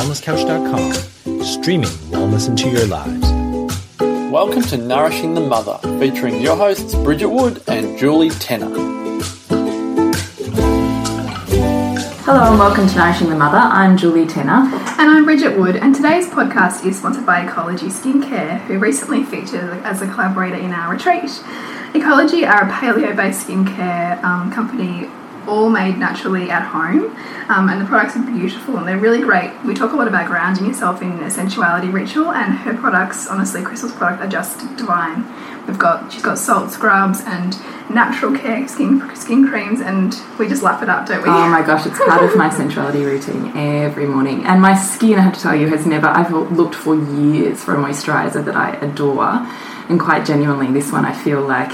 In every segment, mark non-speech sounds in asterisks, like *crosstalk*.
wellnesscouch.com, streaming wellness into your lives. Welcome to Nourishing the Mother, featuring your hosts Bridget Wood and Julie Tenner. Hello and welcome to Nourishing the Mother. I'm Julie Tenner. And I'm Bridget Wood, and today's podcast is sponsored by Ecology Skincare, who recently featured as a collaborator in our retreat. Ecology are a paleo based skincare um, company all made naturally at home, um, and the products are beautiful and they're really great. We talk a lot about grounding yourself in a sensuality ritual, and her products, honestly, Crystal's products are just divine. We've got she's got salt scrubs and natural care skin skin creams, and we just lap it up, don't we? Oh my gosh, it's part of my sensuality routine every morning. And my skin, I have to tell you, has never. I've looked for years for a moisturizer that I adore, and quite genuinely, this one I feel like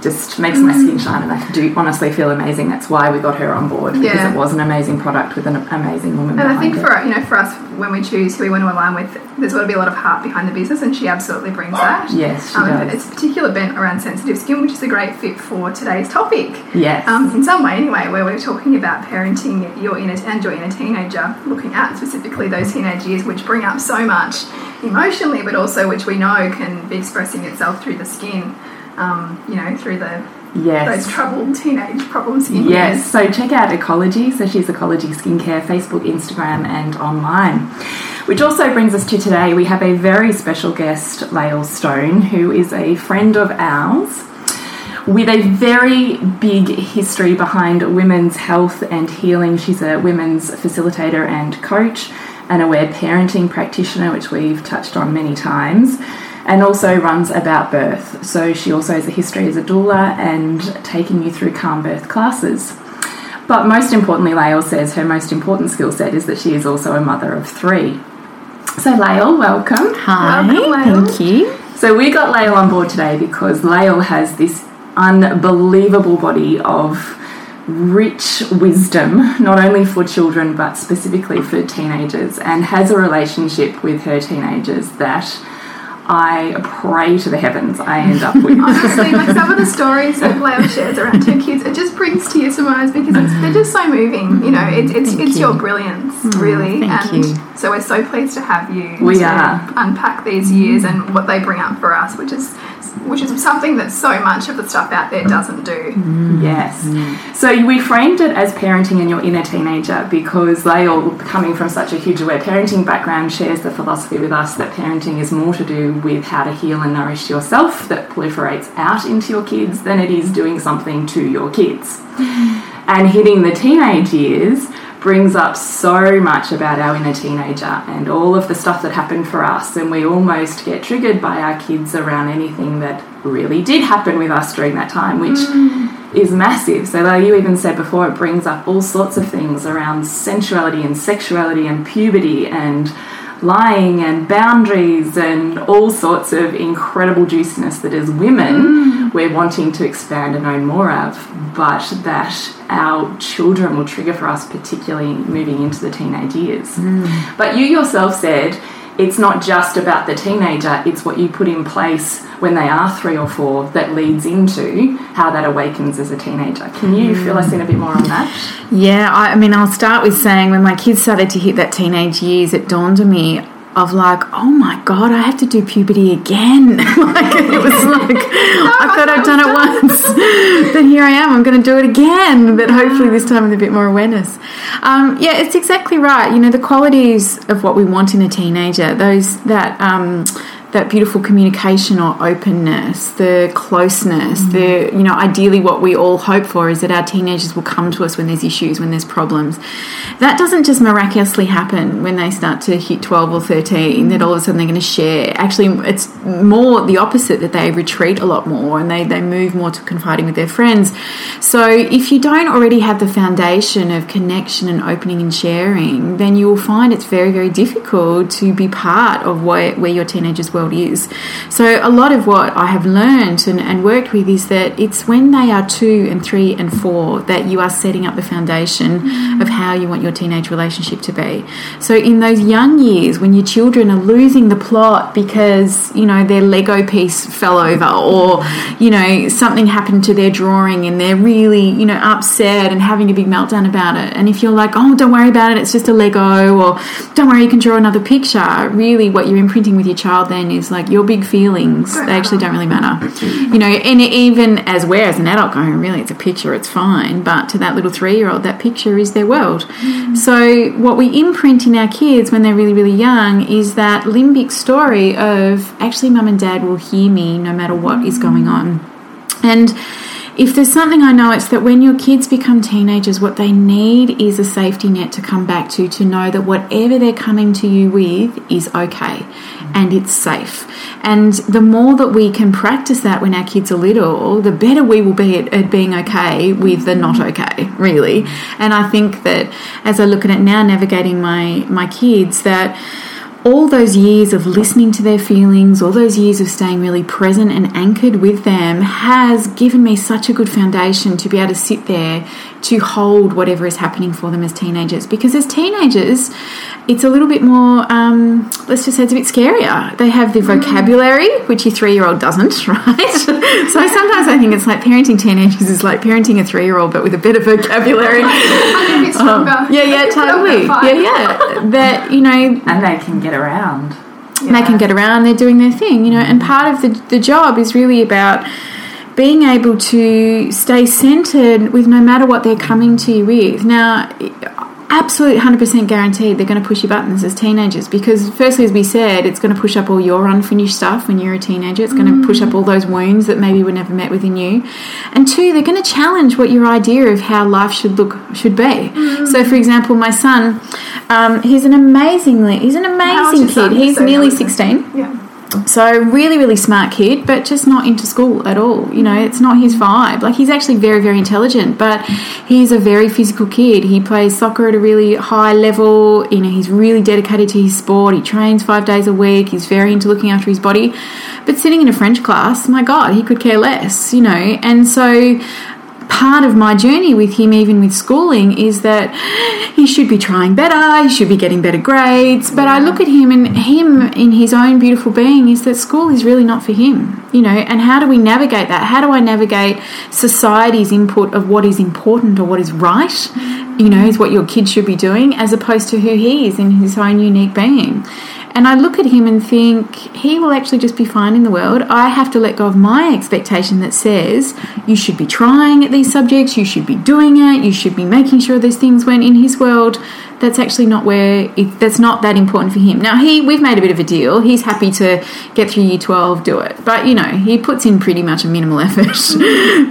just makes my skin shine and I do honestly feel amazing. That's why we got her on board because Yeah. it was an amazing product with an amazing woman. And I think it. for you know for us when we choose who we want to align with, there's got to be a lot of heart behind the business, and she absolutely brings that. Yes, she um, does. It's a particular bent around sensitive skin, which is a great fit for today's topic. Yes. Um, in some way, anyway, where we're talking about parenting your inner and your inner teenager, looking at specifically those teenage years, which bring up so much emotionally, but also which we know can be expressing itself through the skin. Um, you know, through the yes. those troubled teenage problems. Yes, so check out Ecology. So she's Ecology Skincare, Facebook, Instagram, and online. Which also brings us to today. We have a very special guest, Lael Stone, who is a friend of ours with a very big history behind women's health and healing. She's a women's facilitator and coach, an aware parenting practitioner, which we've touched on many times, and also runs About Birth. So she also has a history as a doula and taking you through calm birth classes. But most importantly, Lael says her most important skill set is that she is also a mother of three. So, Lael, welcome. Hi, Welcome, Lael. thank you. So we got Lael on board today because Lael has this unbelievable body of rich wisdom, not only for children but specifically for teenagers, and has a relationship with her teenagers that I pray to the heavens I end up with. Honestly, like some of the stories that Lael shares around her kids, it just brings tears to my eyes because it's, they're just so moving. You know, it's it's, Thank it's you. your brilliance, mm, really. thank and you. so we're so pleased to have you We to are. unpack these mm-hmm. years and what they bring up for us, which is which is something that so much of the stuff out there doesn't do. Mm-hmm. Yes. Mm-hmm. So we framed it as parenting in your inner teenager because Lael, coming from such a huge aware parenting background, shares the philosophy with us that parenting is more to do with how to heal and nourish yourself that proliferates out into your kids than it is doing something to your kids. *laughs* And hitting the teenage years brings up so much about our inner teenager and all of the stuff that happened for us. And we almost get triggered by our kids around anything that really did happen with us during that time, which mm. Is massive. So, like you even said before, it brings up all sorts of things around sensuality and sexuality and puberty and lying and boundaries and all sorts of incredible juiciness that as women mm. we're wanting to expand and own more of, but that our children will trigger for us, particularly moving into the teenage years. Mm. But you yourself said it's not just about the teenager, it's what you put in place when they are three or four that leads into how that awakens as a teenager. Can you fill us in a bit more on that? Yeah, I, I mean, I'll start with saying when my kids started to hit that teenage years, it dawned on me of like, oh my god, I have to do puberty again. *laughs* like it was like, I thought I'd done it once, *laughs* but here I am. I'm going to do it again, but hopefully this time with a bit more awareness. Um, yeah, it's exactly right. You know, the qualities of what we want in a teenager, those that. Um, that beautiful communication or openness, the closeness, the mm-hmm. you know, ideally what we all hope for is that our teenagers will come to us when there's issues, when there's problems. That doesn't just miraculously happen when they start to hit 12 or 13, that all of a sudden they're going to share. Actually, it's more the opposite, that they retreat a lot more and they, they move more to confiding with their friends. So if you don't already have the foundation of connection and opening and sharing, then you will find it's very, very difficult to be part of where, where your teenagers world is. So, a lot of what I have learned and, and worked with is that it's when they are two and three and four that you are setting up the foundation mm. of how you want your teenage relationship to be. So, in those young years, when your children are losing the plot because, you know, their Lego piece fell over or, you know, something happened to their drawing and they're really, you know, upset and having a big meltdown about it. And if you're like, oh, don't worry about it, it's just a Lego, or don't worry, you can draw another picture, really what you're imprinting with your child then is like your big feelings, they actually don't really matter. You know, and even as we're as an adult going, really, it's a picture, it's fine. But to that little three year old, that picture is their world. Mm. So what we imprint in our kids when they're really, really young is that limbic story of actually, mum and dad will hear me no matter what is going on. And if there's something I know, it's that when your kids become teenagers, what they need is a safety net to come back to, to know that whatever they're coming to you with is okay and it's safe. And the more that we can practice that when our kids are little, the better we will be at, at being okay with the not okay, really. And I think that as I look at it now, navigating my, my kids, that all those years of listening to their feelings, all those years of staying really present and anchored with them has given me such a good foundation to be able to sit there to hold whatever is happening for them as teenagers. Because as teenagers, it's a little bit more, um, let's just say it's a bit scarier. They have the vocabulary, which your three year old doesn't, *laughs* right? so sometimes I think it's like parenting teenagers is like parenting a three year old, but with a better vocabulary. *laughs* um, yeah, yeah, *laughs* totally. Yeah, yeah. That, you know. And they can get around. Yeah. They can get around, they're doing their thing, you know, and part of the, the job is really about being able to stay centered with no matter what they're coming to you with. Now, absolute 100% guaranteed they're going to push your buttons as teenagers because firstly as we said it's going to push up all your unfinished stuff when you're a teenager. It's going to push up all those wounds that maybe were never met within you. And two they're going to challenge what your idea of how life should look should be. Mm. so for example my son um, he's an amazingly he's an amazing kid. He's nearly 16 yeah so really, really smart kid, but just not into school at all. You know, it's not his vibe. Like he's actually very, very intelligent, but he's a very physical kid. He plays soccer at a really high level. You know, he's really dedicated to his sport. He trains five days a week. He's very into looking after his body. But sitting in a French class, my God, he could care less. You know, and so part of my journey with him, even with schooling, is that he should be trying better, he should be getting better grades. But I look at him and him in his own beautiful being is that school is really not for him, you know. And how do we navigate that? How do I navigate society's input of what is important or what is right, you know, is what your kid should be doing, as opposed to who he is in his own unique being? And I look at him and think he will actually just be fine in the world. I have to let go of my expectation that says you should be trying at these subjects, you should be doing it, you should be making sure these things went in his world that's actually not where it, that's not that important for him. Now he we've made a bit of a deal. He's happy to get through year 12, do it. But you know, he puts in pretty much a minimal *laughs* effort.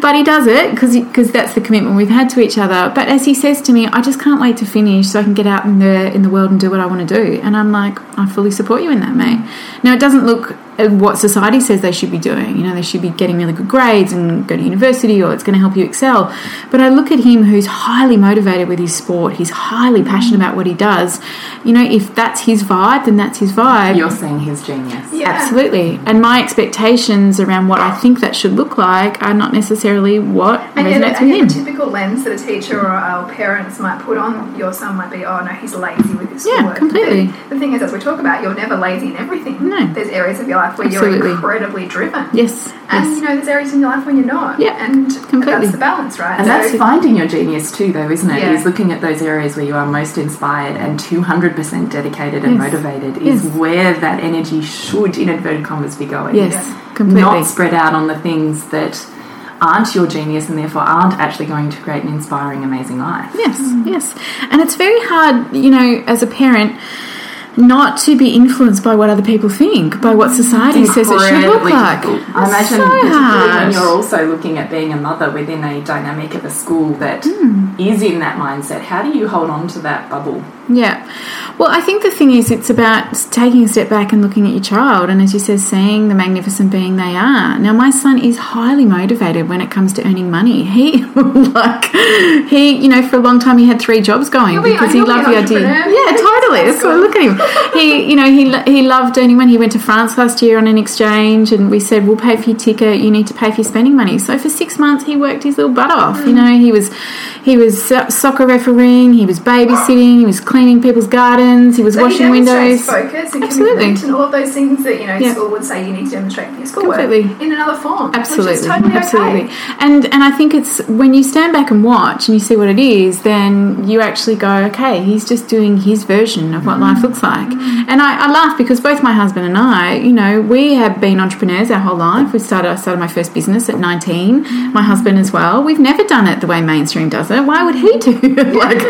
but he does it because because that's the commitment we've had to each other. But as he says to me, I just can't wait to finish so I can get out in the in the world and do what I want to do. And I'm like, I fully support you in that, mate. Now it doesn't look uh, what society says they should be doing. You know, they should be getting really good grades and go to university or it's going to help you excel. But I look at him who's highly motivated with his sport, he's highly passionate about what he does. You know, if that's his vibe, then that's his vibe. You're seeing his genius. Yeah. Absolutely. And my expectations around what I think that should look like are not necessarily what and resonates yet, with him. The typical lens that a teacher or our parents might put on your son might be, oh no, he's lazy with his schoolwork. Yeah, completely. The thing is, as we talk about, you're never lazy in everything. No. There's areas of your life where Absolutely. you're incredibly driven. Yes. And yes. you know, there's areas in your life when you're not. Yeah. And completely. that's the balance, right? And so, that's finding your genius too, though, isn't it? Yeah. Is looking at those areas where you are most inspired and 200% dedicated and Yes. motivated is Yes. where that energy should, in inverted commas, be going. Yes, completely. Not spread out on the things that aren't your genius and therefore aren't actually going to create an inspiring, amazing life. Yes, yes. And it's very hard, you know, as a parent, not to be influenced by what other people think, by what society says it should look like. difficult. I imagine, so particularly when you're also looking at being a mother within a dynamic of a school that is Hmm. in that mindset. How do you hold on to that bubble? Yeah. Well, I think the thing is, it's about taking a step back and looking at your child, and as you said, seeing the magnificent being they are. Now, my son is highly motivated when it comes to earning money. He, *laughs* like, he, you know, for a long time he had three jobs going be- because he loved the idea. Yeah, totally. *laughs* That's I look at him. He, you know, he he loved earning money. He went to France last year on an exchange, and we said, "We'll pay for your ticket. You need to pay for your spending money." So for six months, he worked his little butt off. You mm. know, he was he was soccer refereeing, he was babysitting, he was cleaning people's gardens, he was So he washing windows. focus and Absolutely. and all of those things that you know Yeah. school would say you need to demonstrate for your schoolwork Completely. in another form, Absolutely, totally absolutely, okay. and and I think it's when you stand back and watch and you see what it is, then you actually go, okay, he's just doing his version of what mm. life looks like. Mm. And I, I laugh because both my husband and I, you know, we have been entrepreneurs our whole life. We started, I started my first business at nineteen. My mm. husband as well. We've never done it the way mainstream does it. Why would he do it? *laughs* like,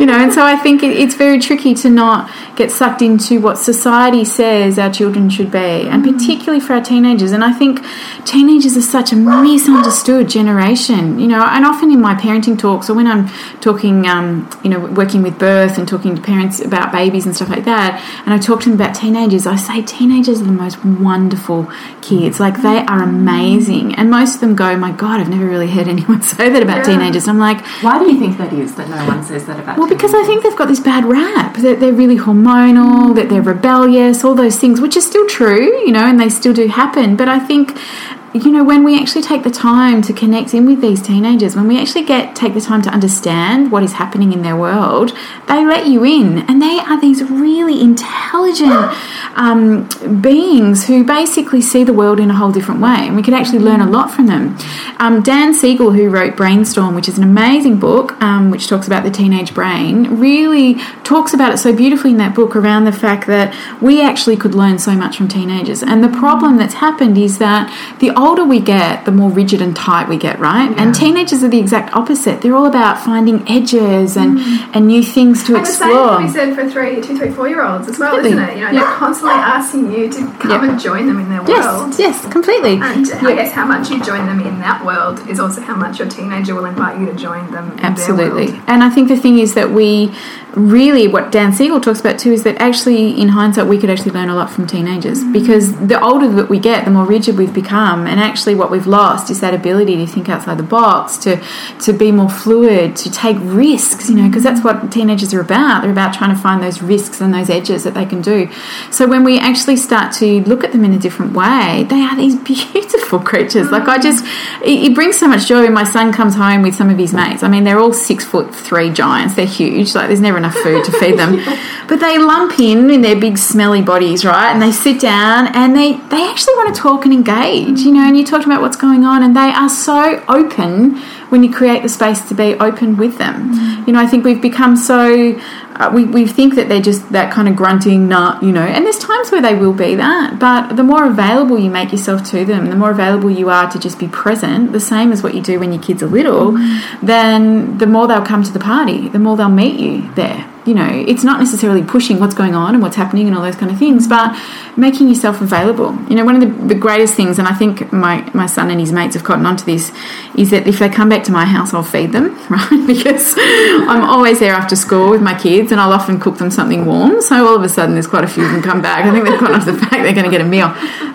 you know, and so I think it, it's very tricky to not get sucked into what society says our children should be, and mm. particularly for our teenagers. And I think teenagers are such a misunderstood generation, you know. And often in my parenting talks, or when I'm talking, um, you know, working with birth and talking to parents about babies and stuff like that, and I talk to them about teenagers, I say teenagers are the most wonderful kids. Like they are amazing, and most of them go, "My God, I've never really heard anyone *laughs* say that about Yeah. teenagers." And I'm like, Why do you think that is that no one says that about? well, because I think they've got this bad rap that they're really hormonal, that they're rebellious, all those things, which is still true, you know, and they still do happen. But I think, you know, when we actually take the time to connect in with these teenagers, when we actually get take the time to understand what is happening in their world, they let you in, and they are these really intelligent um, beings who basically see the world in a whole different way, and we can actually learn a lot from them. Um, Dan Siegel, who wrote Brainstorm, which is an amazing book, um, which talks about the teenage brain, really talks about it so beautifully in that book around the fact that we actually could learn so much from teenagers. And the problem that's happened is that the older we get, the more rigid and tight we get, right? And teenagers are the exact opposite. They're all about finding edges and, mm. and new things to And the same explore. can be said for three, two, three, four year olds as well, Completely. isn't it? You know, Yeah. they're constantly asking you to come Yeah. and join them in their world. Yes, yes, completely. And I guess how much you join them in that world is also how much your teenager will invite you to join them. In Absolutely. Their world. And I think the thing is that we really, what Dan Siegel talks about too, is that actually, in hindsight, we could actually learn a lot from teenagers mm. because the older that we get, the more rigid we've become. And actually, what we've lost is that ability to think outside the box, to, to be more fluid, to take risks, you know, because that's what teenagers are about. They're about trying to find those risks and those edges that they can do. So when we actually start to look at them in a different way, they are these *laughs* beautiful creatures. Like, I just, it, it brings so much joy when my son comes home with some of his mates. I mean, they're all six foot three giants. They're huge. Like, there's never enough food to feed them. *laughs* But they lump in in their big smelly bodies, right? And they sit down and they, they actually want to talk and engage, you know, and you talk about what's going on and they are so open when you create the space to be open with them. Mm. You know, I think we've become so, uh, we, we think that they're just that kind of grunting nut, you know, and there's times where they will be that, but the more available you make yourself to them, the more available you are to just be present, the same as what you do when your kids are little, then the more they'll come to the party, the more they'll meet you there. You know, it's not necessarily pushing what's going on and what's happening and all those kind of things, but making yourself available. You know, one of the, the greatest things, and I think my, my son and his mates have gotten onto this, is that if they come back to my house, I'll feed them, *laughs* right? Because I'm always there after school with my kids and I'll often cook them something warm. So all of a sudden, there's quite a few of them come back. I think they've gone onto the *laughs* fact they're going to get a meal.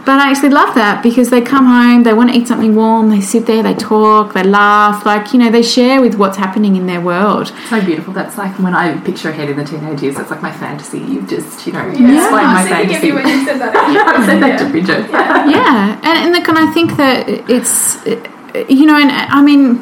But I actually love that because they come home, they want to eat something warm, they sit there, they talk, they laugh, like, you know, they share with what's happening in their world. so beautiful. That's like when I picture ahead in the teenage years. That's like my fantasy. You've just, you know, Yeah. explained I my was fantasy. you when you said that. *laughs* I said that to Bridget. yeah and, and look, and I think that it's you know and I mean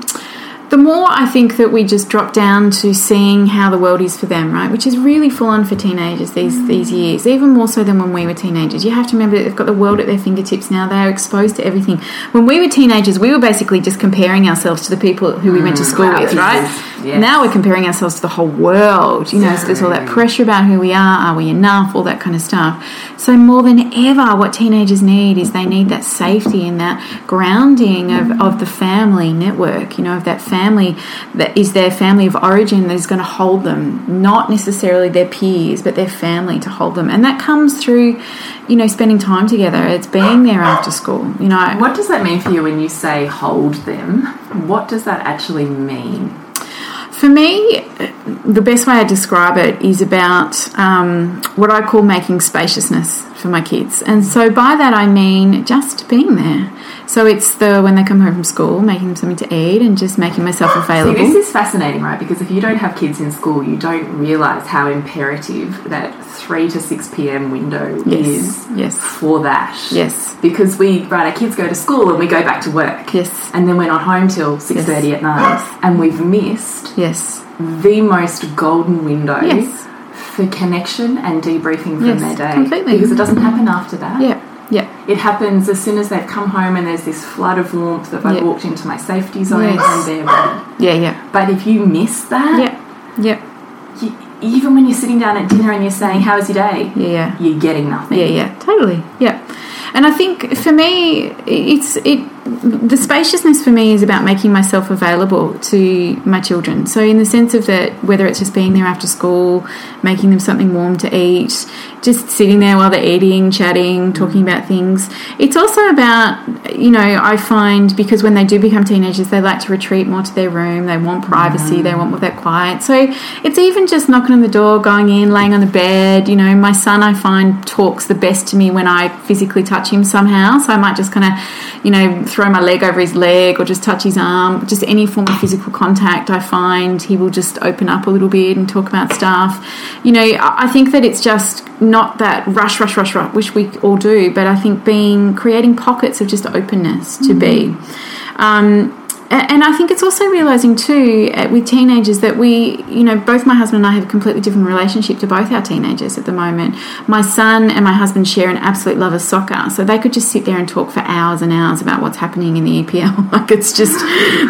the more I think that we just drop down to seeing how the world is for them, right, which is really full on for teenagers these mm. these years, even more so than when we were teenagers. You have to remember that they've got the world at their fingertips now. They are exposed to everything. When we were teenagers, we were basically just comparing ourselves to the people who we went to mm. school Wow, with, right? yes. Now we're comparing ourselves to the whole world. You know, so there's all that pressure about who we are, are we enough, all that kind of stuff. So more than ever, what teenagers need is they need that safety and that grounding of, of the family network, you know, of that family that is their family of origin that is going to hold them, not necessarily their peers, but their family to hold them. And that comes through, you know, spending time together. It's being there after school. You know, What does that mean for you when you say hold them? What does that actually mean? For me, the best way I describe it is about um, what I call making spaciousness for my kids. And so by that I mean just being there. So it's the when they come home from school, making them something to eat and just making myself See, available. this is fascinating, right? Because if you don't have kids in school, you don't realise how imperative that 3 to 6 p.m. window Yes, is yes. for that. yes. Because we, right, our kids go to school and we go back to work. Yes. And then we're not home till 6.30 at night. And we've missed Yes. The most golden window Yes. for connection and debriefing from Yes, their day. completely. Because it doesn't happen after that. Yeah. Yeah. It happens as soon as they've come home and there's this flood of warmth that I've Yeah. walked into my safety zone Yes. and they're ready. Yeah. Yeah. But if you miss that, Yeah. Yeah. you, even when you're sitting down at dinner and you're saying, How was your day? Yeah. Yeah. You're getting nothing. Yeah, yeah, totally. Yeah. And I think for me, it's it. The spaciousness for me is about making myself available to my children. So in the sense of that, whether it's just being there after school, making them something warm to eat, just sitting there while they're eating, chatting, talking about things. It's also about you know I find because when they do become teenagers, they like to retreat more to their room. They want privacy. They want more that quiet. So it's even just knocking on the door, going in, laying on the bed. You know, my son I find talks the best to me when I physically touch him somehow. So I might just kind of, you know, throw my leg over his leg or just touch his arm. Just any form of physical contact. I find he will just open up a little bit and talk about stuff. You know, I think that it's just not that rush, rush, rush, rush, which we all do. But I think being creating pockets of just openness to be. Um, and I think it's also realizing too uh, with teenagers that we, you know, both my husband and I have a completely different relationship to both our teenagers at the moment. My son and my husband share an absolute love of soccer, so they could just sit there and talk for hours and hours about what's happening in the EPL. *laughs* like it's just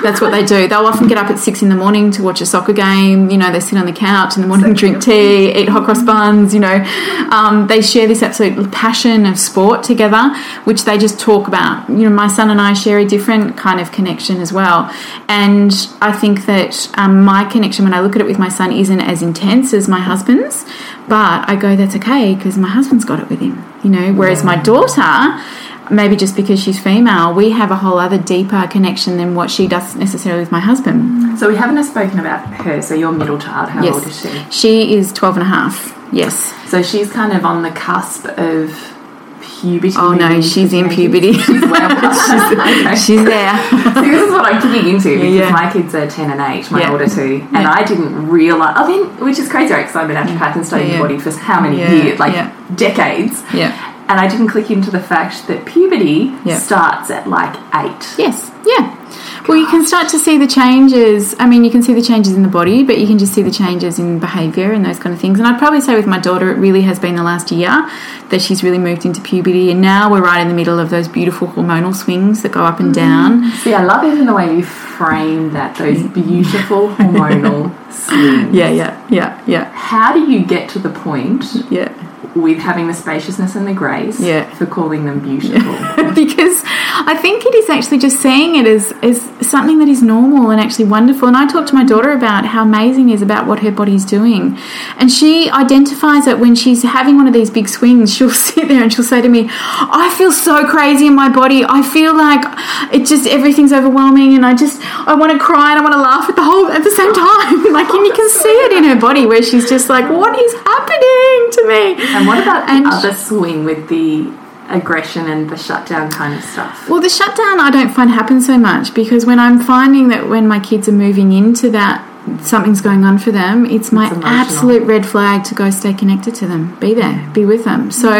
that's what they do. They'll often get up at six in the morning to watch a soccer game. You know, they sit on the couch in the morning, drink tea, eat hot cross buns. You know, um, they share this absolute passion of sport together, which they just talk about. You know, my son and I share a different kind of connection as well. And I think that um, my connection, when I look at it with my son, isn't as intense as my husband's. But I go, that's okay because my husband's got it with him. You know, whereas my daughter. Maybe just because she's female, we have a whole other deeper connection than what she does necessarily with my husband. So we haven't spoken about her. So your middle child, how old is she? She is 12 and a half. Yes. So she's kind of on the cusp of puberty. Oh no, she's in puberty. *laughs* She's well. She's *laughs* there. See, this is what I'm kicking into because Yeah. my kids are 10 and 8, my Yeah. older two, and Yeah. I didn't realise, I mean, which is crazy, right? Because I'm an naturopath and studying Yeah. the body for how many years, like decades. yeah. And I didn't click into the fact that puberty starts at like 8. Yes. Yeah. Well, you can start to see the changes. I mean, you can see the changes in the body, but you can just see the changes in behaviour and those kind of things. And I'd probably say with my daughter, it really has been the last year that she's really moved into puberty. And now we're right in the middle of those beautiful hormonal swings that go up and mm. down. See, I love even the way you frame that, those beautiful hormonal *laughs* swings. Yeah, yeah, yeah, yeah, How do you get to the point yeah. with having the spaciousness and the grace Yeah. for calling them beautiful? *laughs* because I think it is actually just seeing it as, as something that is normal and actually wonderful. And I talk to my daughter about how amazing it is about what her body's doing. And she identifies it when she's having one of these big swings. *laughs* She'll sit there and she'll say to me, I feel so crazy in my body. I feel like it just, everything's overwhelming and I just, I want to cry and I want to laugh at the whole, at the same time. *laughs* like, and you can see it in her body where she's just like, what is happening to me? And what about the And- other swing with the aggression and the shutdown kind of stuff? Well, the shutdown I don't find happen so much because when I'm finding that when my kids are moving into that something's going on for them, it's my It's absolute red flag to go stay connected to them, be there, be with them. So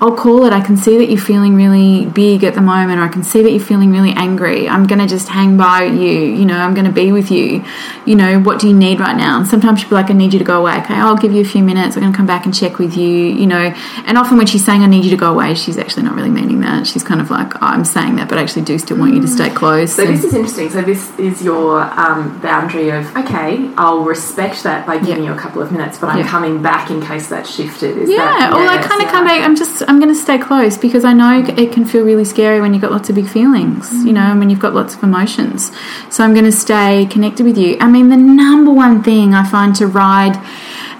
I'll call it. I can see that you're feeling really big at the moment, or I can see that you're feeling really angry. I'm going to just hang by you. You know, I'm going to be with you. You know, what do you need right now? And sometimes she'll be like, I need you to go away. Okay, I'll give you a few minutes. I'm going to come back and check with you. You know, and often when she's saying I need you to go away, she's actually not really meaning that. She's kind of like, oh, I'm saying that, but I actually do still want you to stay close. So And- this is interesting. So this is your um, boundary of okay, I'll respect that by giving Yeah. you a couple of minutes, but I'm Yeah. coming back in case that shifted. Is Yeah, that, or I kind of come back. I'm just, I'm going to stay close because I know it can feel really scary when you've got lots of big feelings, you mm. know, and when you've got lots of emotions. So I'm going to stay connected with you. I mean, the number one thing I find to ride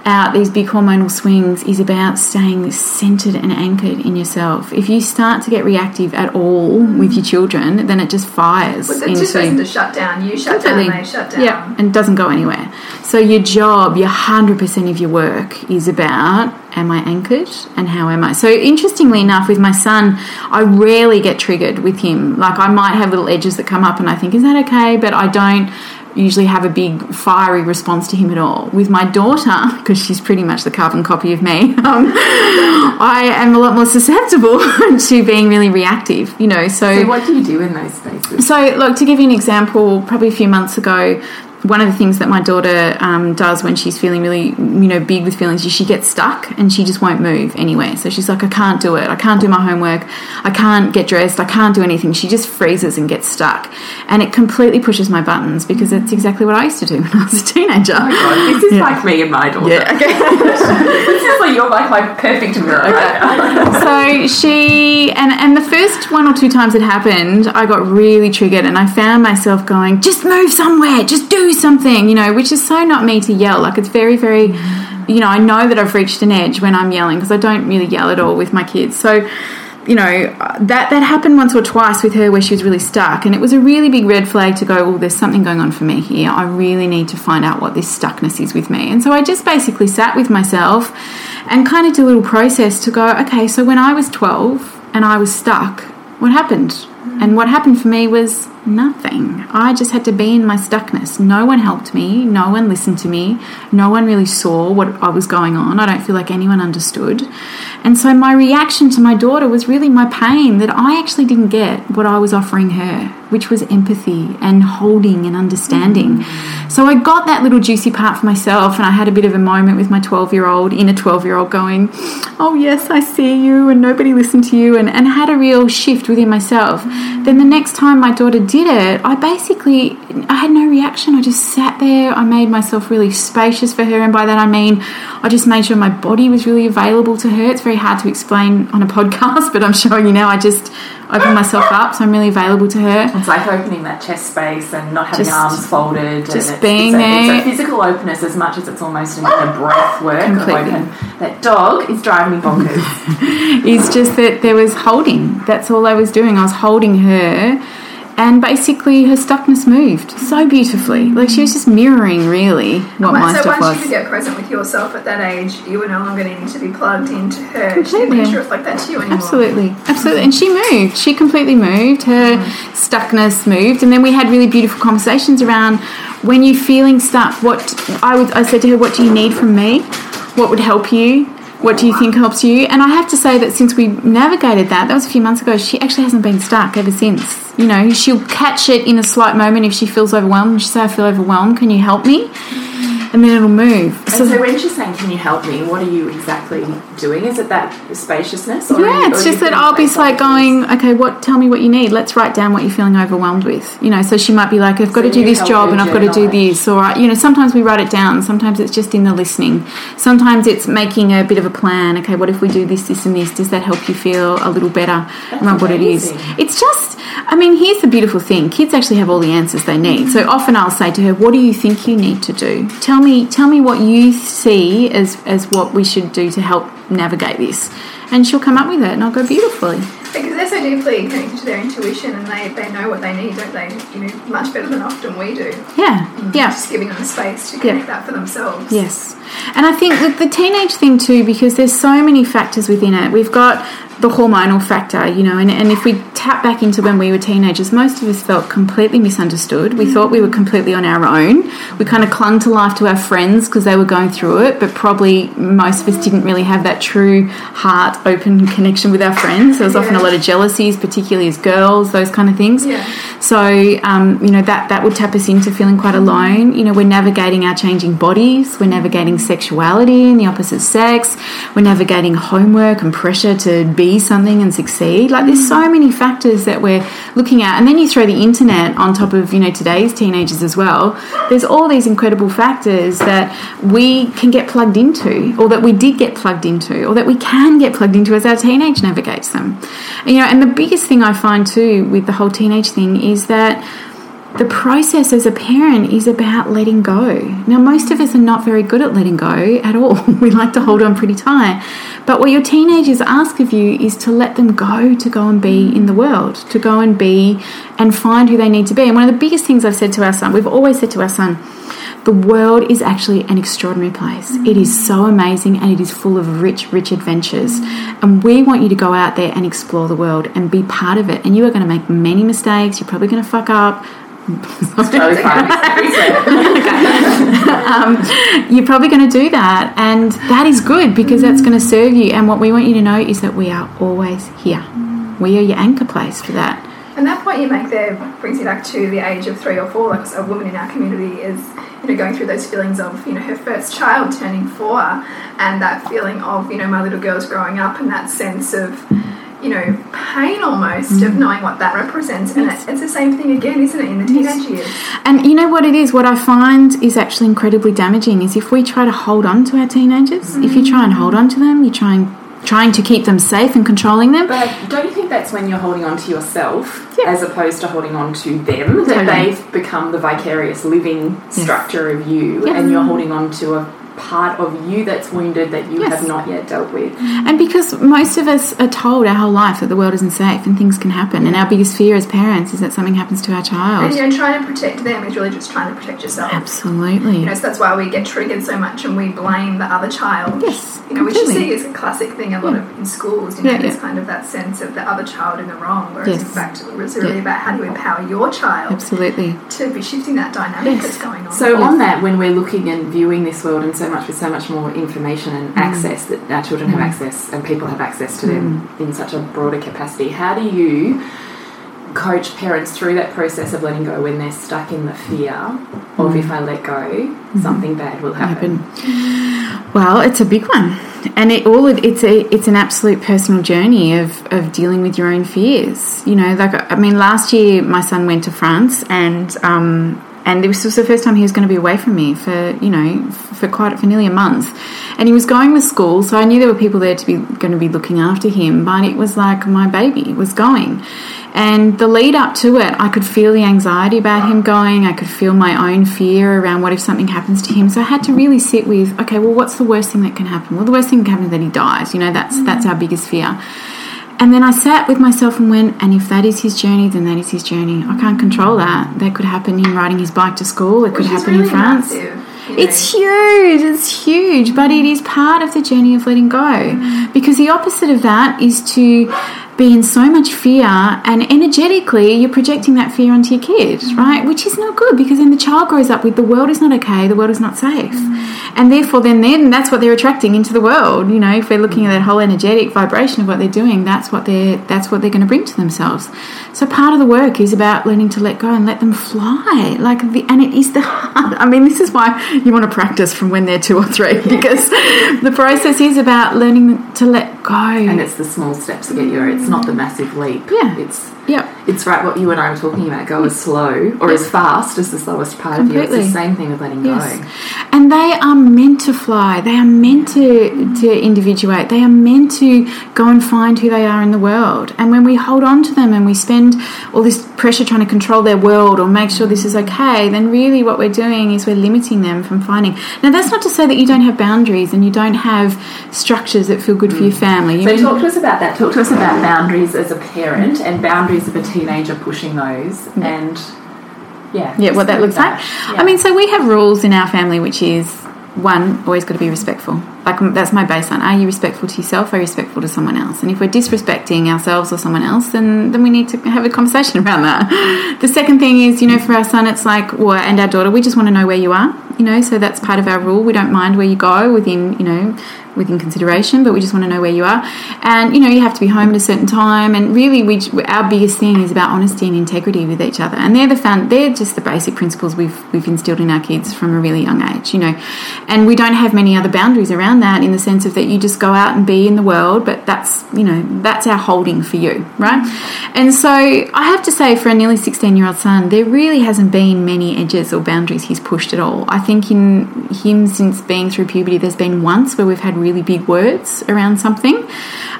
out these big hormonal swings is about staying centered and anchored in yourself. If you start to get reactive at all with your children, then it just fires into two person to shut down. You shut Completely. down, they shut down. Yeah, and it doesn't go anywhere. So your job, your hundred percent of your work is about am I anchored and how am I? So interestingly enough, with my son, I rarely get triggered with him. Like I might have little edges that come up, and I think is that okay, but I don't usually have a big fiery response to him at all. With my daughter, *laughs* because she's pretty much the carbon copy of me, *laughs* um, I am a lot more susceptible *laughs* to being really reactive. You know, So what do you do in those spaces? so, look, to give you an example, probably a few months ago, one of the things that my daughter um, does when she's feeling really, you know, big with feelings is she gets stuck and she just won't move anywhere. So she's like, I can't do it. I can't do my homework. I can't get dressed. I can't do anything. She just freezes and gets stuck. And it completely pushes my buttons because it's exactly what I used to do *laughs* when I was a teenager. Oh my God, this is like me and my daughter. Yeah, okay. *laughs* this is like you're like my perfect mirror. right so she and and the first one or two times it happened i got really triggered and i found myself going just move somewhere just do something you know which is so not me to yell. Like it's very very you know i know that i've reached an edge when i'm yelling because i don't really yell at all with my kids. So you know that that happened once or twice with her where she was really stuck and it was a really big red flag to go well, there's something going on for me here. I really need to find out what this stuckness is with me. And so i just basically sat with myself and kind of did a little process to go okay so when i was 12 and i was stuck what happened? And what happened for me was nothing. I just had to be in my stuckness. No one helped me. No one listened to me. No one really saw what I was going on. I don't feel like anyone understood. And so my reaction to my daughter was really my pain that I actually didn't get what I was offering her, which was empathy and holding and understanding. Mm. So I got that little juicy part for myself, and I had a bit of a moment with my 12 year old, inner 12 year old, going, Oh, yes, I see you, and nobody listened to you, and, and had a real shift within myself. Mm. Then the next time my daughter did it, I basically I had no reaction. I just sat there. I made myself really spacious for her, and by that I mean I just made sure my body was really available to her. It's very hard to explain on a *laughs* podcast, but I'm showing you now. I just opened myself up, so I'm really available to her. It's like opening that chest space and not having Just- arms folded. just and it's, being it's a, there. It's a physical openness as much as it's almost a, a breath work. Completely. That dog is driving me bonkers. *laughs* it's just that there was holding. That's all I was doing. I was holding her, and basically her stuckness moved so beautifully. Like she was just mirroring really what my so stuff once you get present with yourself at that age, you were no longer needing to be plugged into her. She didn't Completely. reflect that to you anymore. Absolutely, absolutely, and she moved. She completely moved. Her stuckness moved, and then we had really beautiful conversations around when you're feeling stuck. What I would, I said to her, "What do you need from me? What would help you? What do you think helps you?" And I have to say that since we navigated that, that was a few months ago. She actually hasn't been stuck ever since. You know, she'll catch it in a slight moment if she feels overwhelmed. She'll say, "I feel overwhelmed. Can you help me?" And then it'll move. and so when she's saying, "Can you help me?" What are you exactly doing? Is it that spaciousness? You- Yeah, or it's just that I'll be like going, okay, what? Tell me what you need. Let's write down what you're feeling overwhelmed with. You know, so she might be like, I've got So to do this job and I've got to do this, or you know, sometimes we write it down. Sometimes it's just in the listening. Sometimes it's making a bit of a plan. Okay, what if we do this, this, and this? Does that help you feel a little better around what it is? It's just, I mean, here's the beautiful thing: kids actually have all the answers they need. So often I'll say to her, "What do you think you need to do? Tell me, tell me what you see as as what we should do to help navigate this." And she'll come up with it, and I'll go beautifully. Because they're so deeply connected to their intuition and they, they know what they need, don't they? You know, much better than often we do. Yeah, mm, yeah. Just giving them the space to connect that for themselves. Yes. And I think that the teenage thing too, because there's so many factors within it. We've got the hormonal factor, you know, and, and if we tap back into when we were teenagers, most of us felt completely misunderstood. We thought we were completely on our own. We kind of clung to life to our friends because they were going through it, but probably most of us didn't really have that true heart open connection with our friends. There was often a lot of jealousies, particularly as girls, those kind of things. Yeah. So, um, you know, that, that would tap us into feeling quite alone. You know, we're navigating our changing bodies, we're navigating sexuality and the opposite sex, we're navigating homework and pressure to be something and succeed. Like, there's so many factors that we're looking at. And then you throw the internet on top of, you know, today's teenagers as well. There's all these incredible factors that we can get plugged into, or that we did get plugged into, or that we can get plugged into as our teenage navigates them. You know, and the biggest thing I find too with the whole teenage thing is that the process as a parent is about letting go. Now, most of us are not very good at letting go at all. *laughs* we like to hold on pretty tight. But what your teenagers ask of you is to let them go to go and be in the world, to go and be and find who they need to be. And one of the biggest things I've said to our son, we've always said to our son, the world is actually an extraordinary place. It is so amazing and it is full of rich, rich adventures. And we want you to go out there and explore the world and be part of it. And you are going to make many mistakes. You're probably going to fuck up. *laughs* Um, you're probably going to do that, and that is good because that's going to serve you. And what we want you to know is that we are always here. We are your anchor place for that. And that point you make there brings you back to the age of three or four. Like a woman in our community is, you know, going through those feelings of, you know, her first child turning four, and that feeling of, you know, my little girl's growing up, and that sense of, you know, pain almost Mm. of knowing what that represents. And it, it's the same thing again, isn't it, in the teenage years? And you know what it is? What I find is actually incredibly damaging is if we try to hold on to our teenagers, if you try and hold on to them, you're trying trying to keep them safe and controlling them. But don't you think that's when you're holding on to yourself Yeah. as opposed to holding on to them? That Totally. they've become the vicarious living structure of you Yes. and you're holding on to a part of you that's wounded that you Yes. have not yet dealt with. And because most of us are told our whole life that the world isn't safe and things can happen, and our biggest fear as parents is that something happens to our child. And you know, trying to protect them is really just trying to protect yourself. Absolutely. You know, so that's why we get triggered so much and we blame the other child. Yes, You know, which you completely. see is a classic thing a lot of in schools. You know, Yeah, there's yeah. kind of that sense of the other child in the wrong, whereas Yes. in fact it was really Yeah. about how do you empower your child Absolutely. to be shifting that dynamic Yes. that's going on. So on that, when we're looking and viewing this world and so much with so much more information and mm. access that our children have mm. access and people have access to them mm. in such a broader capacity, how do you coach parents through that process of letting go when they're stuck in the fear of if I let go, mm-hmm. something bad will happen? Well, it's a big one, and it all it's a it's an absolute personal journey of of dealing with your own fears. You know, like I mean, last year my son went to France, and um, and this was the first time he was going to be away from me for you know for quite for nearly a month, and he was going to school, so I knew there were people there to be going to be looking after him, but it was like my baby was going. And the lead up to it, I could feel the anxiety about him going. I could feel my own fear around what if something happens to him. So I had to really sit with, okay, well, what's the worst thing that can happen? Well, the worst thing that can happen is that he dies. You know, that's that's our biggest fear. And then I sat with myself and went, and if that is his journey, then that is his journey. I can't control that. That could happen in riding his bike to school. It could Which is happen really in France. massive, you know. It's huge, it's huge, but it is part of the journey of letting go. Mm. Because the opposite of that is to be in so much fear, and energetically, you're projecting that fear onto your kid, mm. right? Which is not good because then the child grows up with the world is not okay, the world is not safe. Mm. And therefore, then, then that's what they're attracting into the world. You know, if we're looking at that whole energetic vibration of what they're doing, that's what they're that's what they're going to bring to themselves. So part of the work is about learning to let go and let them fly. Like, the, and it is the hard. I mean, this is why you want to practice from when they're two or three because *laughs* the process is about learning to let go. And it's the small steps to get you. It's not the massive leap. Yeah. It's yeah. it's right what you and I were talking about. Go as slow or as fast as the slowest part of you. It's the same thing with letting Yes. go. And they are meant to fly. They are meant to, to individuate. They are meant to go and find who they are in the world. And when we hold on to them and we spend all this pressure trying to control their world or make sure this is okay, then really what we're doing is we're limiting them from finding. Now, that's not to say that you don't have boundaries and you don't have structures that feel good for your mm. family. You So can- talk to us about that. Talk to us about boundaries as a parent and boundaries of a teenager pushing those and yeah. Yeah, what that looks like. Yeah. I mean, so we have rules in our family, which is one, always got to be respectful. Like that's my baseline. Are you respectful to yourself? Are you respectful to someone else? And if we're disrespecting ourselves or someone else, then then we need to have a conversation *laughs* around that. The second thing is, you know, for our son, it's like, well, and our daughter, we just want to know where you are. You know, so that's part of our rule. We don't mind where you go within, you know, within consideration, but we just want to know where you are. And you know, you have to be home at a certain time. And really, we our biggest thing is about honesty and integrity with each other. And they're the found, they're just the basic principles we've we've instilled in our kids from a really young age. You know, and we don't have many other boundaries around that in the sense of that you just go out and be in the world. But that's you know that's our holding for you, right? And so I have to say, for a nearly sixteen year old son, there really hasn't been many edges or boundaries he's pushed at all. I think in him since being through puberty, there's been once where we've had really big words around something.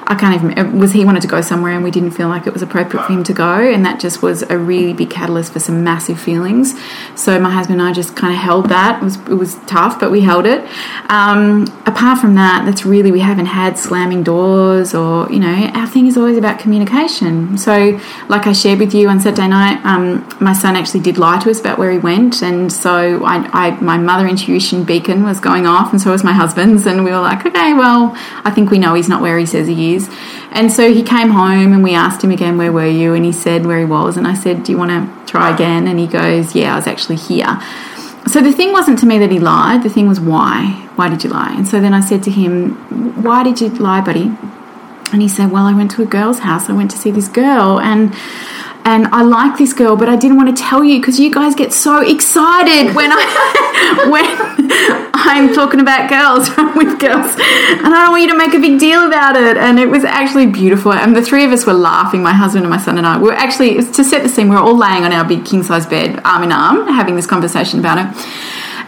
I can't even. Was he wanted to go somewhere and we didn't feel like it was appropriate for him to go, and that just was a really big catalyst for some massive feelings. So my husband and I just kind of held that. It was it was tough, but we held it. Um, apart from that, that's really we haven't had slamming doors or you know our thing is always about communication. So like I shared with you on Saturday night, um, my son actually did lie to us about where he went, and so I, I my mother intuition beacon was going off, and so was my husband's, and we were like, okay, well, I think we know he's not where he says he is. And so he came home and we asked him again, Where were you? And he said where he was. And I said, Do you want to try again? And he goes, Yeah, I was actually here. So the thing wasn't to me that he lied, the thing was why. Why did you lie? And so then I said to him, Why did you lie, buddy? And he said, Well, I went to a girl's house. I went to see this girl and and I like this girl, but I didn't want to tell you because you guys get so excited when I *laughs* when I'm talking about girls *laughs* with girls, and I don't want you to make a big deal about it. And it was actually beautiful, and the three of us were laughing. My husband and my son and I we were actually to set the scene. We were all laying on our big king size bed, arm in arm, having this conversation about it.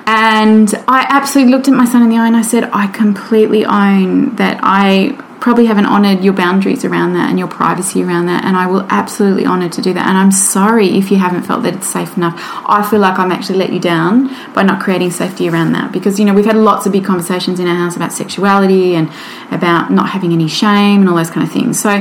And I absolutely looked at my son in the eye and I said, I completely own that I probably haven't honoured your boundaries around that and your privacy around that, and I will absolutely honour to do that. And I'm sorry if you haven't felt that it's safe enough. I feel like I'm actually let you down by not creating safety around that because you know we've had lots of big conversations in our house about sexuality and about not having any shame and all those kind of things. So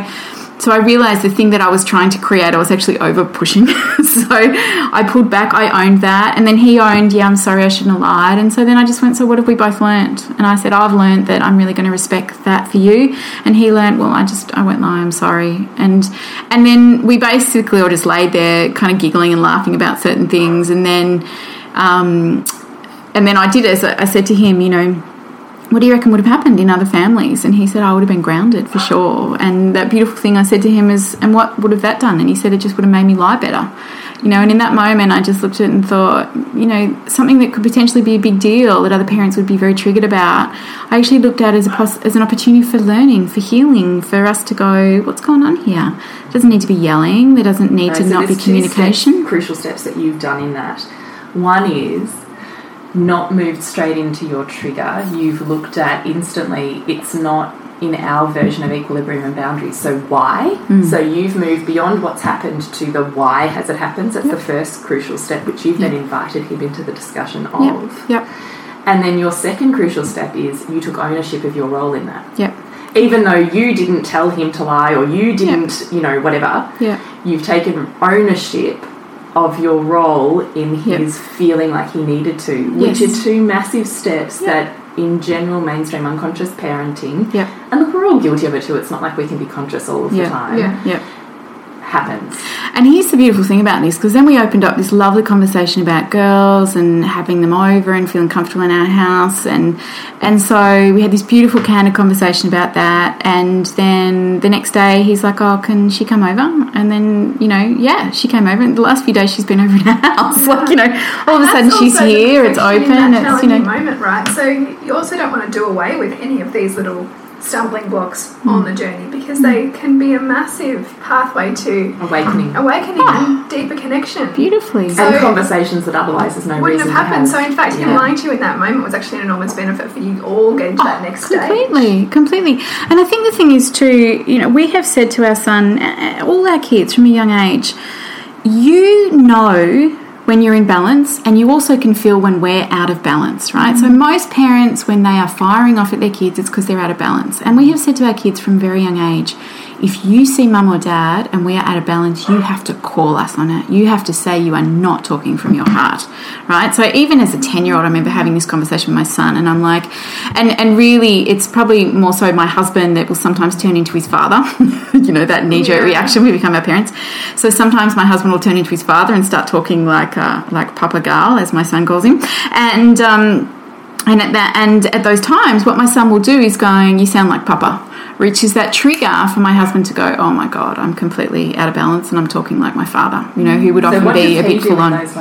so I realized the thing that I was trying to create, I was actually over pushing. *laughs* so I pulled back, I owned that. And then he owned, yeah, I'm sorry, I shouldn't have lied. And so then I just went, so what have we both learned? And I said, I've learned that I'm really going to respect that for you. And he learned, well, I just, I won't lie, I'm sorry. And, and then we basically all just laid there kind of giggling and laughing about certain things. And then, um, and then I did as I said to him, you know, what do you reckon would have happened in other families? And he said, I would have been grounded for sure. And that beautiful thing I said to him is, and what would have that done? And he said, it just would have made me lie better. You know, and in that moment, I just looked at it and thought, you know, something that could potentially be a big deal that other parents would be very triggered about. I actually looked at as a pos- as an opportunity for learning, for healing, for us to go, what's going on here? It doesn't need to be yelling. There doesn't need No, to so not be communication. steps, crucial steps that you've done in that. One is not moved straight into your trigger. You've looked at instantly. It's not in our version of equilibrium and boundaries. So why? Hmm. So you've moved beyond what's happened to the why has it happened. That's the first crucial step, which you've then invited him into the discussion of. Yep, yep, And then your second crucial step is you took ownership of your role in that. yep, Even though you didn't tell him to lie or you didn't, you know, whatever, yep. you've taken ownership of your role in Yep. his feeling like he needed to, which Yes. are two massive steps that in general mainstream unconscious parenting Yep. and look we're all guilty of it too it's not like we can be conscious all of Yeah. the time Yeah. Yep. Happens And here's the beautiful thing about this, because then we opened up this lovely conversation about girls and having them over and feeling comfortable in our house, and and so we had this beautiful candid conversation about that. And then the next day, he's like, "Oh, can she come over?" And then you know, yeah, she came over. And the last few days, she's been *laughs* over in our house. like you know, all of a sudden she's here. It's open. It's you know, moment, right? So you also don't want to do away with any of these little stumbling blocks Hmm. on the journey because they can be a massive pathway to awakening awakening and deeper connection. beautifully. So- and conversations that otherwise there's no Wouldn't reason have happened. So in fact, him Yeah. lying to you in that moment was actually an enormous benefit for you all getting to that next stage. Completely, completely. And I think the thing is too, you know, we have said to our son, all our kids from a young age, you know when you're in balance and you also can feel when we're out of balance, right? So mm-hmm. most parents when they are firing off at their kids it's because they're out of balance. And we have said to our kids from very young age, if you see mum or dad and we are out of balance, you have to call us on it. You have to say you are not talking from your heart, right? So even as a 10 year old, I remember having this conversation with my son, and I'm like, and, and really, it's probably more so my husband that will sometimes turn into his father, *laughs* you know, that knee jerk Yeah. reaction we become our parents. So sometimes my husband will turn into his father and start talking like, uh, like Papa Gal, as my son calls him. And, um, and at that, and at those times, what my son will do is going, "You sound like Papa," which is that trigger for my husband to go, "Oh my God, I'm completely out of balance, and I'm talking like my father." You know, who would so often be a bit full on. moments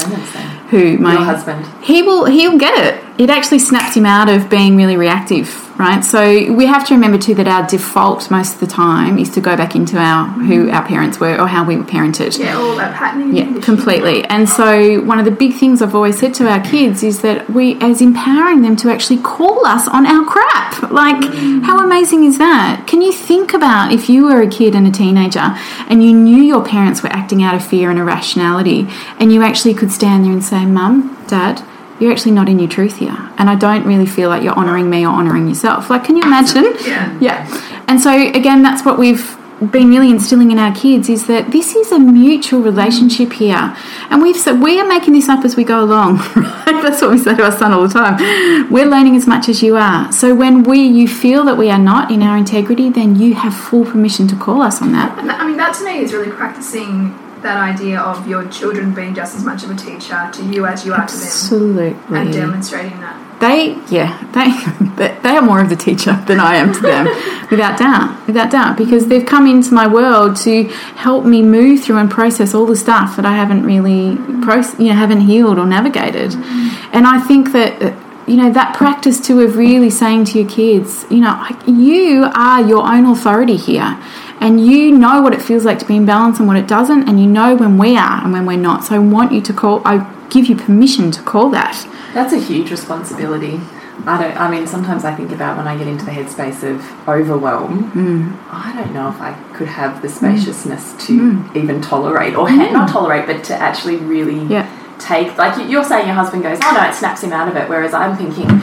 Who my your husband He will. He'll get it. It actually snaps him out of being really reactive right? So we have to remember too that our default most of the time is to go back into our who our parents were or how we were parented. Yeah, all that patterning. Yeah, completely. And so, one of the big things I've always said to our kids is that we, as empowering them to actually call us on our crap. Like, mm. how amazing is that? Can you think about if you were a kid and a teenager and you knew your parents were acting out of fear and irrationality, and you actually could stand there and say, Mum, Dad, you're actually not in your truth here. And I don't really feel like you're honouring me or honouring yourself. Like, can you imagine? *laughs* Yeah. *laughs* Yeah. And so again, that's what we've been really instilling in our kids is that this is a mutual relationship here. And we've said we are making this up as we go along, *laughs* right? That's what we say to our son all the time. We're learning as much as you are. So when we you feel that we are not in our integrity, then you have full permission to call us on that. That, I mean, that to me is really practicing that idea of your children being just as much of a teacher to you as you are to them, Absolutely. and demonstrating that. They, yeah, they, they are more of the teacher than I am to them, *laughs* without doubt, without doubt, because they've come into my world to help me move through and process all the stuff that I haven't really, proce- you know, haven't healed or navigated, mm. and I think that. You know that practice too of really saying to your kids, you know, you are your own authority here, and you know what it feels like to be in balance and what it doesn't, and you know when we are and when we're not. So I want you to call. I give you permission to call that. That's a huge responsibility. I don't. I mean, sometimes I think about when I get into the headspace of overwhelm. Mm. I don't know if I could have the mm. spaciousness to mm. even tolerate, or ha- not tolerate, but to actually really Yeah. Take. Like you- you're saying, your husband goes, "Oh no," it snaps him out of it. Whereas I'm thinking,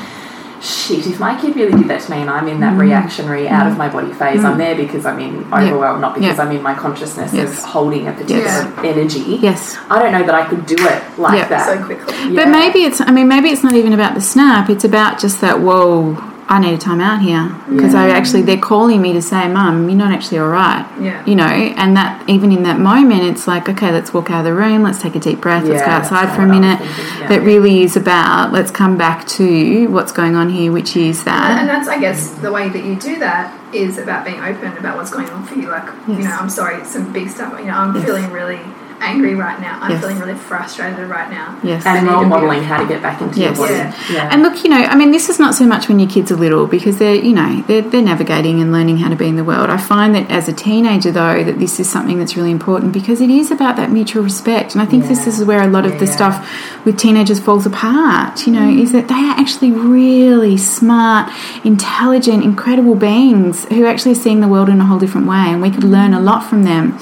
shit, if my kid really did that to me, and I'm in that mm. reactionary, out of mm. my body phase, I'm mm. there because I'm in overwhelm, not because Yeah. I'm in my consciousness Yes. of holding a particular energy. Yes. I don't know that I could do it like Yeah. that So quickly. Yeah. But maybe it's, I mean, maybe it's not even about the snap. It's about just that, whoa, I need a time out here. Because I actually, they're calling me to say, Mum, you're not actually all right. Yeah. You know, and that, even in that moment, it's like, okay, let's walk out of the room, let's take a deep breath, let's go outside for a what I was minute. thinking, yeah. That really is about, let's come back to what's going on here, which is that. And that's, I guess, the way that you do that is about being open about what's going on for you. Like, you know, I'm sorry, some big stuff. You know, I'm feeling really angry right now. I'm Yes. feeling really frustrated right now. Yes. and role modeling how to get back into Yes. your body. Yeah. Yeah. And look, you know, I mean, this is not so much when your kids are little because they're, you know, they're, they're navigating and learning how to be in the world. I find that as a teenager, though, that this is something that's really important because it is about that mutual respect. And I think this is where a lot of the stuff with teenagers falls apart, you know, is that they are actually really smart, intelligent, incredible beings who actually are seeing the world in a whole different way. And we could learn a lot from them.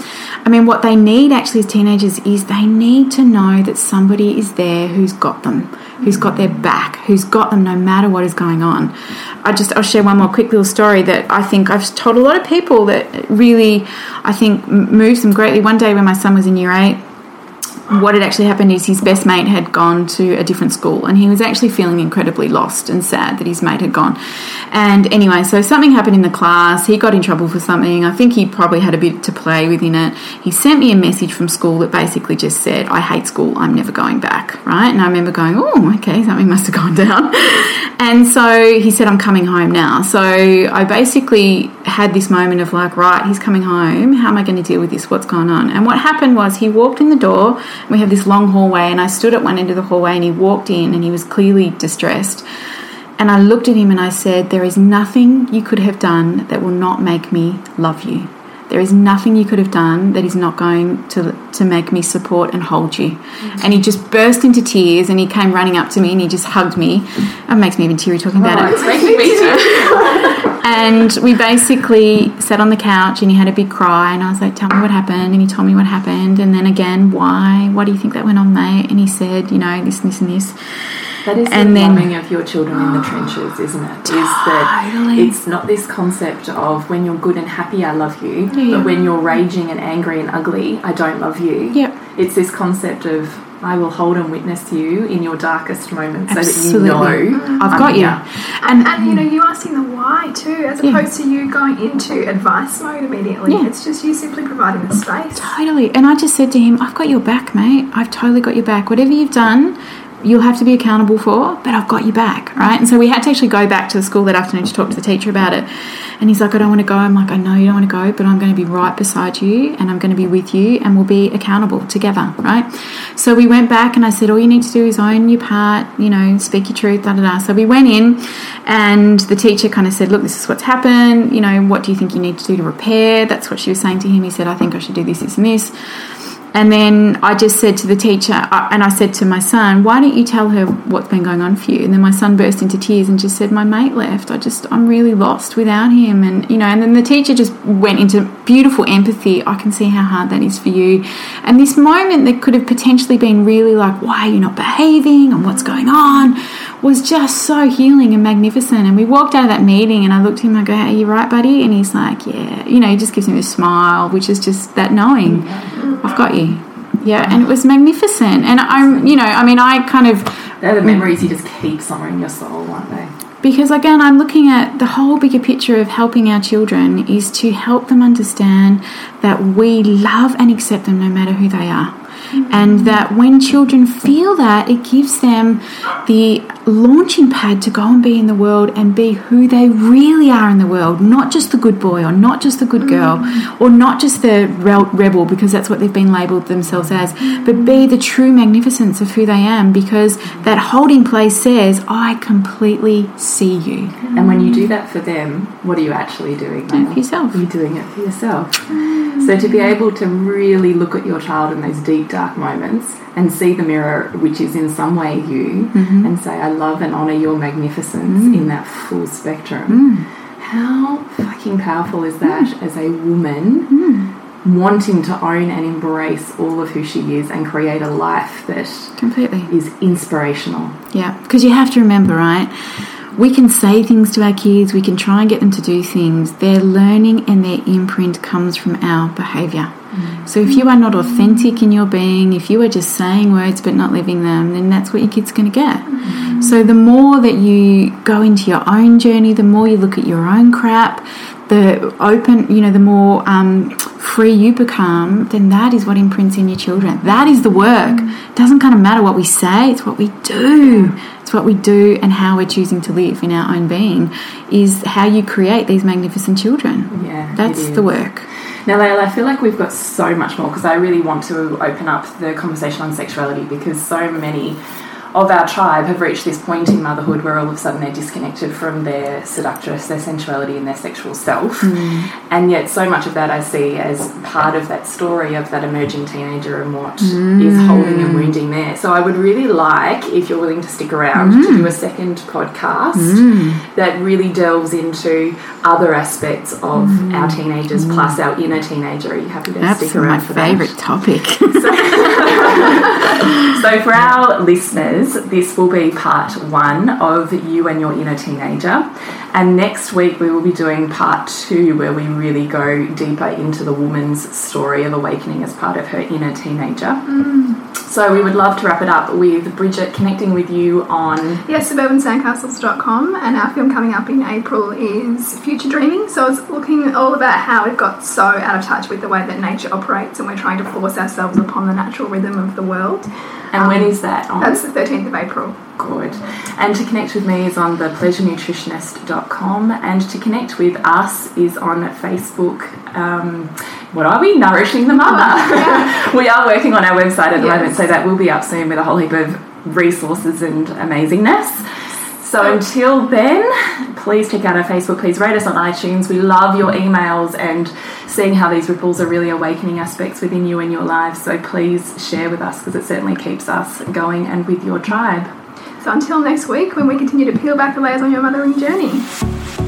I mean, what they need actually as teenagers is they need to know that somebody is there who's got them, who's got their back, who's got them no matter what is going on. I just I'll share one more quick little story that I think I've told a lot of people that really I think moves them greatly. One day when my son was in year eight, what had actually happened is his best mate had gone to a different school and he was actually feeling incredibly lost and sad that his mate had gone. And anyway, so something happened in the class. He got in trouble for something. I think he probably had a bit to play within it. He sent me a message from school that basically just said, I hate school. I'm never going back. Right. And I remember going, oh, okay, something must have gone down. *laughs* And so he said, I'm coming home now. So I basically had this moment of like, right, he's coming home. How am I going to deal with this? What's going on? And what happened was he walked in the door. And we have this long hallway, and I stood at one end of the hallway, and he walked in, and he was clearly distressed. And I looked at him and I said, There is nothing you could have done that will not make me love you. There is nothing you could have done that is not going to to make me support and hold you. Mm-hmm. And he just burst into tears and he came running up to me and he just hugged me. It makes me even teary talking oh, about Oh, it. it's making me *laughs* too. And we basically sat on the couch and he had a big cry and I was like, Tell me what happened and he told me what happened and then again, why? Why do you think that went on, mate? And he said, you know, this, and this and this. That is And the then- of your children in the trenches, isn't it? Is that it's not this concept of when you're good and happy, I love you, Yeah. but when you're raging and angry and ugly, I don't love you. Yep. It's this concept of I will hold and witness you in your darkest moments Absolutely. so that you know I've I'm got you. here. And, And you know, you asking the why too, as Yeah. opposed to you going into advice mode immediately. Yeah. It's just you simply providing the space. Totally. And I just said to him, I've got your back, mate. I've totally got your back. Whatever you've done, you'll have to be accountable for, but I've got you back, right? And so we had to actually go back to the school that afternoon to talk to the teacher about it. And he's like, I don't want to go. I'm like, I know you don't want to go, but I'm going to be right beside you and I'm going to be with you and we'll be accountable together, right? So we went back and I said, all you need to do is own your part, you know, speak your truth, da da da. So we went in and the teacher kind of said, look, this is what's happened. You know, what do you think you need to do to repair? That's what she was saying to him. He said, I think I should do this, this, and this. And then I just said to the teacher, uh, and I said to my son, "Why don't you tell her what's been going on for you?" And then my son burst into tears and just said, "My mate left. I just, I'm really lost without him." And you know, and then the teacher just went into beautiful empathy. I can see how hard that is for you. And this moment that could have potentially been really like, "Why are you not behaving?" and "What's going on?" was just so healing and magnificent. And we walked out of that meeting, and I looked at him. I go, "Are you right, buddy?" And he's like, "Yeah." You know, he just gives me a smile, which is just that knowing, "I've got you." Yeah, and it was magnificent. And I'm, you know, I mean, I kind of They're the memories you just keep somewhere in your soul, aren't they? because again i'm looking at the whole bigger picture of helping our children is to help them understand that we love and accept them no matter who they are mm-hmm. and that when children feel that it gives them the launching pad to go and be in the world and be who they really are in the world not just the good boy or not just the good mm. girl or not just the rebel because that's what they've been labeled themselves as but be the true magnificence of who they am because that holding place says i completely see you And when you do that for them, what are you actually doing? For yourself. You're doing it for yourself. Mm. So to be able to really look at your child in those deep, dark moments and see the mirror, which is in some way you, mm-hmm. and say, I love and honour your magnificence in mm. that full spectrum. Mm. How fucking powerful is that mm. as a woman wanting to own and embrace all of who she is and create a life that completely is inspirational? Yeah, because you have to remember, right? We can say things to our kids, we can try and get them to do things. Their learning and their imprint comes from our behaviour. So if you are not authentic in your being, if you are just saying words but not living them, then that's what your kid's going to get. So the more that you go into your own journey, the more you look at your own crap, the open, you know, the more um, free you become, then that is what imprints in your children. That is the work. It doesn't kind of matter what we say, it's what we do. It's what we do and how we're choosing to live in our own being is how you create these magnificent children. Yeah, That's the work. Now, Lael, I feel like we've got so much more because I really want to open up the conversation on sexuality because so many of our tribe have reached this point in motherhood where all of a sudden they're disconnected from their seductress, their sensuality, and their sexual self. Hmm. And yet, so much of that I see as part of that story of that emerging teenager and what is hmm. holding and wounding there. So, I would really like, if you're willing to stick around, to do a hmm. second podcast that really delves into other aspects of our teenagers plus our inner teenager. Are you happy to That's stick my around for that? favourite topic. *laughs* *laughs* So, for our listeners, this will be part one of You and Your Inner Teenager. And next week, we will be doing part two, where we really go deeper into the woman's story of awakening as part of her inner teenager. Mm. So, we would love to wrap it up with Bridget connecting with you on. Yes, suburbansandcastles.com, and our film coming up in April is Future Dreaming. So it's looking all about how we've got so out of touch with the way that nature operates, and we're trying to force ourselves upon the natural rhythm of the world. And when is that on? That's the 13th of April. Good. And to connect with me is on thepleasurenutritionist.com and to connect with us is on Facebook. Um, what are we? Nourishing the Mother. *laughs* we are working on our website at the Yes. moment, so that will be up soon with a whole heap of resources and amazingness. So until then, please check out our Facebook. Please rate us on iTunes. We love your emails and seeing how these ripples are really awakening aspects within you and your lives. So please share with us because it certainly keeps us going and with your tribe. So until next week, when we continue to peel back the layers on your mothering journey.